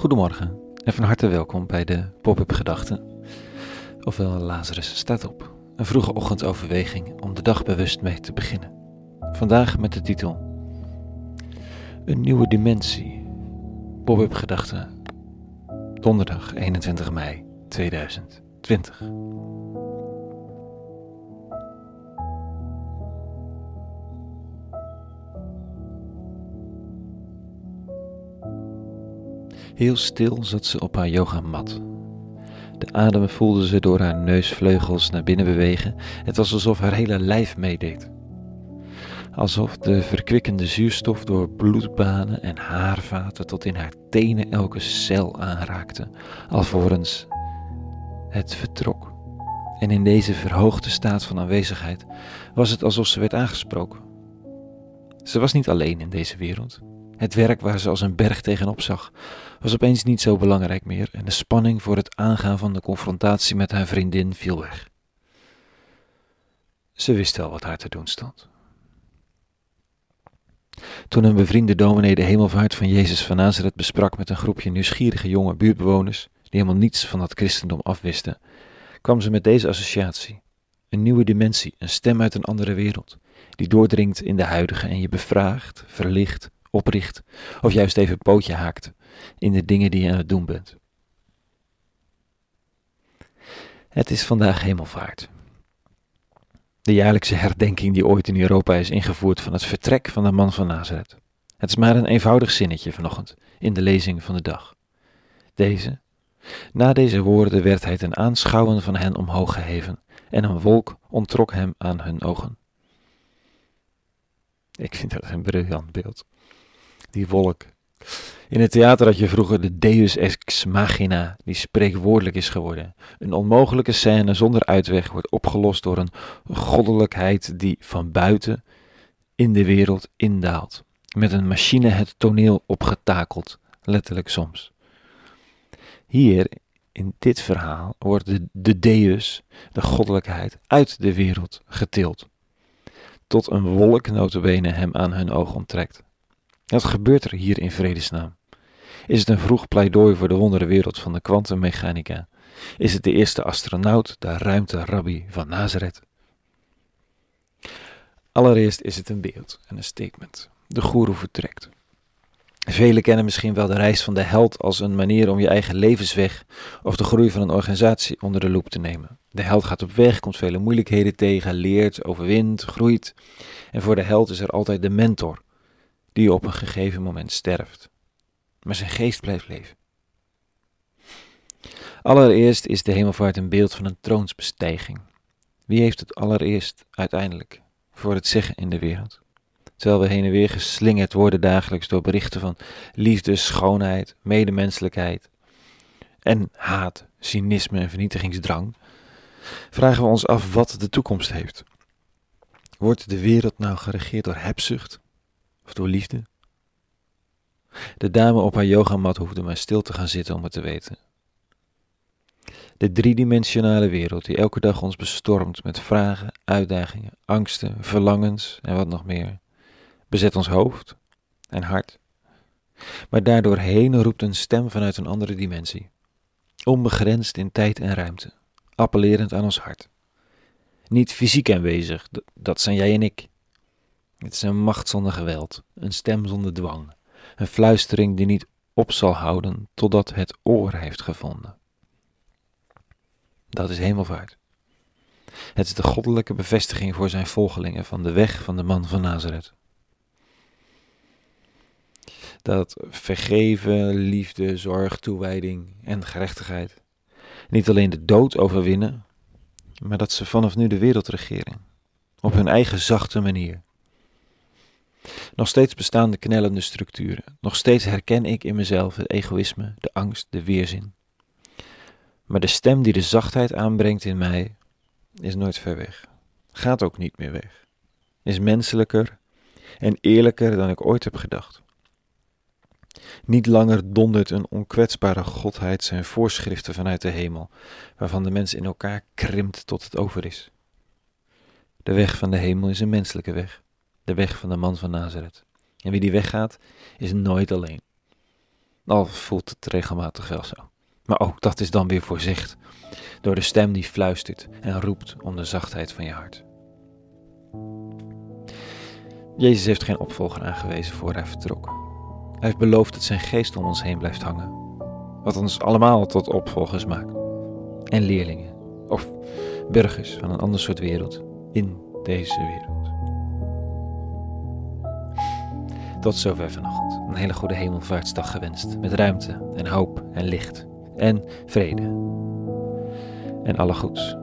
Goedemorgen en van harte welkom bij de Pop-up Gedachten. Ofwel Lazarus staat op. Een vroege ochtendoverweging om de dag bewust mee te beginnen. Vandaag met de titel Een nieuwe dimensie. Pop-up Gedachten. Donderdag 21 mei 2020. Heel stil zat ze op haar yogamat. De adem voelde ze door haar neusvleugels naar binnen bewegen. Het was alsof haar hele lijf meedeed. Alsof de verkwikkende zuurstof door bloedbanen en haarvaten tot in haar tenen elke cel aanraakte, alvorens het vertrok. En in deze verhoogde staat van aanwezigheid was het alsof ze werd aangesproken. Ze was niet alleen in deze wereld. Het werk waar ze als een berg tegenop zag, was opeens niet zo belangrijk meer en de spanning voor het aangaan van de confrontatie met haar vriendin viel weg. Ze wist wel wat haar te doen stond. Toen een bevriende dominee de hemelvaart van Jezus van Nazareth besprak met een groepje nieuwsgierige jonge buurtbewoners, die helemaal niets van dat christendom afwisten, kwam ze met deze associatie. Een nieuwe dimensie, een stem uit een andere wereld, die doordringt in de huidige en je bevraagt, verlicht, opricht of juist even een pootje haakt in de dingen die je aan het doen bent. Het is vandaag hemelvaart. De jaarlijkse herdenking die ooit in Europa is ingevoerd van het vertrek van de man van Nazareth. Het is maar een eenvoudig zinnetje vanochtend in de lezing van de dag. Deze, na deze woorden werd hij ten aanschouwen van hen omhoog geheven en een wolk ontrok hem aan hun ogen. Ik vind dat een briljant beeld. Die wolk. In het theater had je vroeger de Deus ex machina, die spreekwoordelijk is geworden. Een onmogelijke scène zonder uitweg wordt opgelost door een goddelijkheid die van buiten in de wereld indaalt. Met een machine het toneel opgetakeld, letterlijk soms. Hier, in dit verhaal, wordt de, de Deus, de goddelijkheid, uit de wereld getild. Tot een wolk notabene hem aan hun oog onttrekt. Wat gebeurt er hier in vredesnaam? Is het een vroeg pleidooi voor de wonderenwereld van de kwantummechanica? Is het de eerste astronaut, de ruimte-rabbi van Nazareth? Allereerst is het een beeld en een statement. De goeroe vertrekt. Velen kennen misschien wel de reis van de held als een manier om je eigen levensweg of de groei van een organisatie onder de loep te nemen. De held gaat op weg, komt vele moeilijkheden tegen, leert, overwint, groeit. En voor de held is er altijd de mentor, die op een gegeven moment sterft. Maar zijn geest blijft leven. Allereerst is de hemelvaart een beeld van een troonsbestijging. Wie heeft het allereerst uiteindelijk voor het zeggen in de wereld? Terwijl we heen en weer geslingerd worden dagelijks door berichten van liefde, schoonheid, medemenselijkheid en haat, cynisme en vernietigingsdrang, vragen we ons af wat de toekomst heeft. Wordt de wereld nou geregeerd door hebzucht of door liefde? De dame op haar yogamat hoefde maar stil te gaan zitten om het te weten. De driedimensionale wereld die elke dag ons bestormt met vragen, uitdagingen, angsten, verlangens en wat nog meer, bezet ons hoofd en hart. Maar daardoor heen roept een stem vanuit een andere dimensie, onbegrensd in tijd en ruimte, appellerend aan ons hart. Niet fysiek aanwezig, dat zijn jij en ik. Het is een macht zonder geweld, een stem zonder dwang, een fluistering die niet op zal houden totdat het oor heeft gevonden. Dat is hemelvaart. Het is de goddelijke bevestiging voor zijn volgelingen van de weg van de man van Nazareth. Dat vergeven, liefde, zorg, toewijding en gerechtigheid niet alleen de dood overwinnen, maar dat ze vanaf nu de wereld regeren, op hun eigen zachte manier. Nog steeds bestaan de knellende structuren, nog steeds herken ik in mezelf het egoïsme, de angst, de weerzin. Maar de stem die de zachtheid aanbrengt in mij is nooit ver weg, gaat ook niet meer weg, is menselijker en eerlijker dan ik ooit heb gedacht. Niet langer dondert een onkwetsbare godheid zijn voorschriften vanuit de hemel, waarvan de mens in elkaar krimpt tot het over is. De weg van de hemel is een menselijke weg, de weg van de man van Nazareth. En wie die weg gaat, is nooit alleen. Al voelt het regelmatig wel zo. Maar ook dat is dan weer voorzicht, door de stem die fluistert en roept om de zachtheid van je hart. Jezus heeft geen opvolger aangewezen voor hij vertrok. Hij heeft beloofd dat zijn geest om ons heen blijft hangen, wat ons allemaal tot opvolgers maakt. En leerlingen, of burgers van een ander soort wereld in deze wereld. Tot zover vanochtend. Een hele goede hemelvaartsdag gewenst, met ruimte en hoop en licht en vrede en alle goeds.